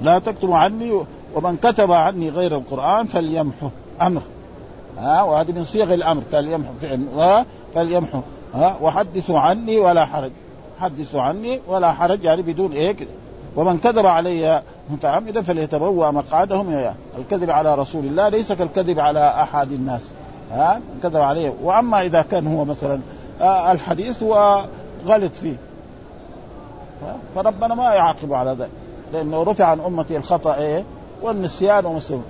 لا تكتبوا عني ومن كتب عني غير القرآن فليمحه. أمر ها وهذه من صيغ الأمر. فليمحو فعل فليمحو ها وحدثوا عني ولا حرج. حدثوا عني ولا حرج يعني بدون إيه ومن كذب علي متعمدا فليتبوأ مقعده من الكذب على رسول الله ليس كالكذب على أحد الناس. ها كذب عليه. وأما إذا كان هو مثلا آه، الحديث وغلط فيه. فربنا ما يعاقب على ذلك. لأنه رفع عن أمتي الخطأ إيه؟ والنسيان ومسلم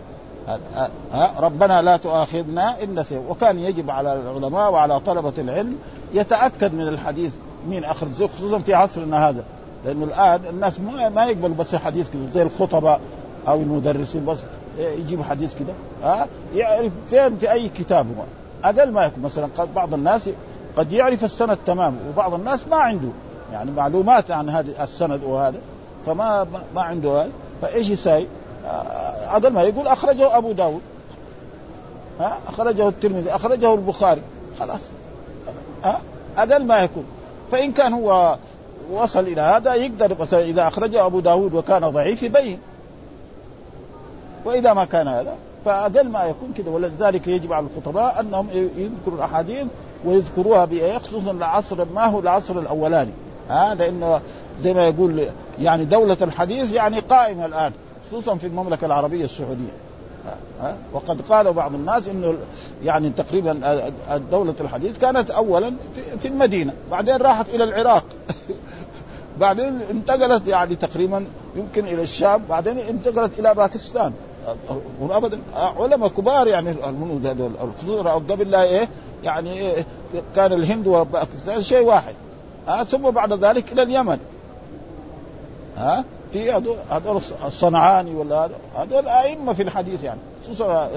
ربنا لا تؤاخذنا إن نسي وكان يجب على العلماء وعلى طلبة العلم يتأكد من الحديث مين أخرج خصوصا في عصرنا هذا. لأنه الآن الناس ما ما يقبل بس حديث كذا زي الخطباء أو المدرسين بس يجيبوا حديث كذا ها؟ يعرف فين؟ في أي كتاب هو. أقل ما يكون مثلا بعض الناس قد يعرف السند تمام وبعض الناس ما عنده. يعني معلومات عن هذا السند وهذا فما ما عنده هذا. فإيش يساوي؟ أقل ما يقول أخرجه أبو داود. ها؟ أخرجه الترمذي أخرجه البخاري. خلاص. ها؟ أقل ما يكون. فإن كان هو وصل إلى هذا يقدر إذا أخرجه أبو داود وكان ضعيف يبين. وإذا ما كان هذا فأقل ما يكون كذا ولذلك يجب على الخطباء أنهم يذكروا الأحاديث ويذكروها خصوصا العصر ما هو العصر الأولاني. ها؟ لأنه زي ما يقول يعني دولة الحديث يعني قائمة الآن. خصوصا في المملكة العربية السعودية. ها؟ وقد قال بعض الناس إنه يعني تقريبا الدولة الحديث كانت اولا في المدينة بعدين راحت إلى العراق. بعدين انتقلت يعني تقريبا يمكن إلى الشام بعدين انتقلت إلى باكستان. ابدا علماء كبار يعني الهنود هذول خصوصا قبل لا إيه يعني إيه كان الهند وباكستان شيء واحد. ها؟ ثم بعد ذلك إلى اليمن. ها؟ في هذول الصنعاني ولا هذول أئمة في الحديث يعني خصوصا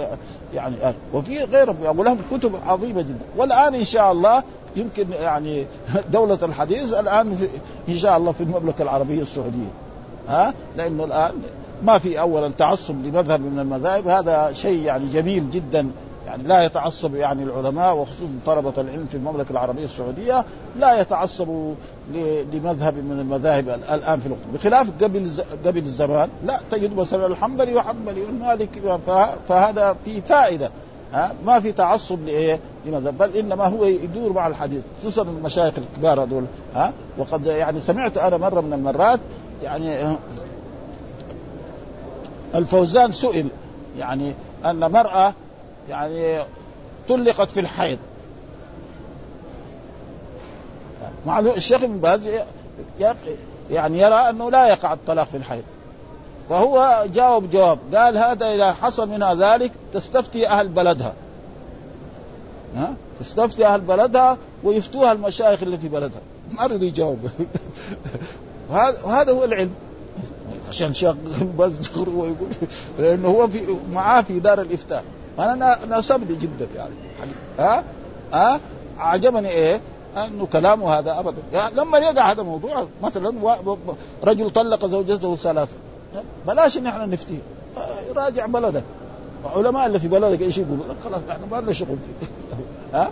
يعني وفي غيرهم ولهم كتب عظيمة جدا. والآن إن شاء الله يمكن يعني دولة الحديث الآن إن شاء الله في المملكة العربية السعودية. ها؟ لأنه الآن ما في أولا تعصب لمذهب من المذاهب هذا شيء يعني جميل جدا. يعني لا يتعصب يعني العلماء وخصوصا طلبة العلم في المملكة العربية السعودية لا يتعصبوا لمذهب من المذاهب الآن في الوقت بخلاف قبل قبل الزمان لا تجد مثلا الحنبلي وحنبلي والمالكي فهذا في فائدة ها؟ ما في تعصب لإيه؟ لمذهب. بل إنما هو يدور مع الحديث خصوصا المشايخ الكبار هذول ها؟ وقد يعني سمعت أنا مرة من المرات يعني الفوزان سئل يعني أن مراه يعني طلقت في الحيض. مع الشيخ ابن باز يعني يرى أنه لا يقع الطلاق في الحيض. فهو جاوب جواب قال هذا إذا حصل منها ذلك تستفتي أهل بلدها. ها؟ تستفتي أهل بلدها ويفتوها المشايخ اللي في بلدها. ما رضي يجاوب. وهذا هو العلم. عشان شيخ بس ويقول لأنه هو في معاه في دار الإفتاء. أنا ناسبني جدا يعني. ها؟ ها؟ عجبني إيه؟ أنه كلامه هذا ابدا. يعني لما يقع هذا الموضوع مثلا رجل طلق زوجته ثلاثة. بلاش إن إحنا نفتيه راجع بلدك علماء اللي في بلدك إيش يقولوا؟ خلاص إحنا ما لنا شغل فيه. ها؟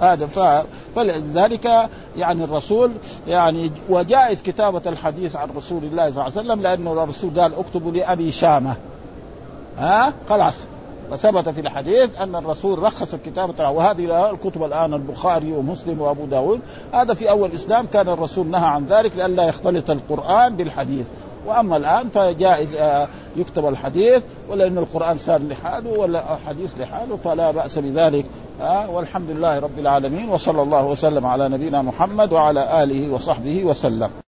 هذا ف... فلذلك يعني الرسول يعني وجائز كتابة الحديث عن رسول الله صلى الله عليه وسلم لأنه الرسول قال اكتبوا لأبي شامة. ها؟ خلاص. وثبت في الحديث أن الرسول رخص الكتابه وهذه الكتب الآن البخاري ومسلم وأبو داود. هذا في أول الإسلام. كان الرسول نهى عن ذلك لئلا يختلط القرآن بالحديث. وأما الآن فجائز آه، يكتب الحديث ولأن القرآن صار لحاله ولا الحديث لحاله فلا بأس بذلك. آه، والحمد لله رب العالمين وصلى الله وسلم على نبينا محمد وعلى آله وصحبه وسلم.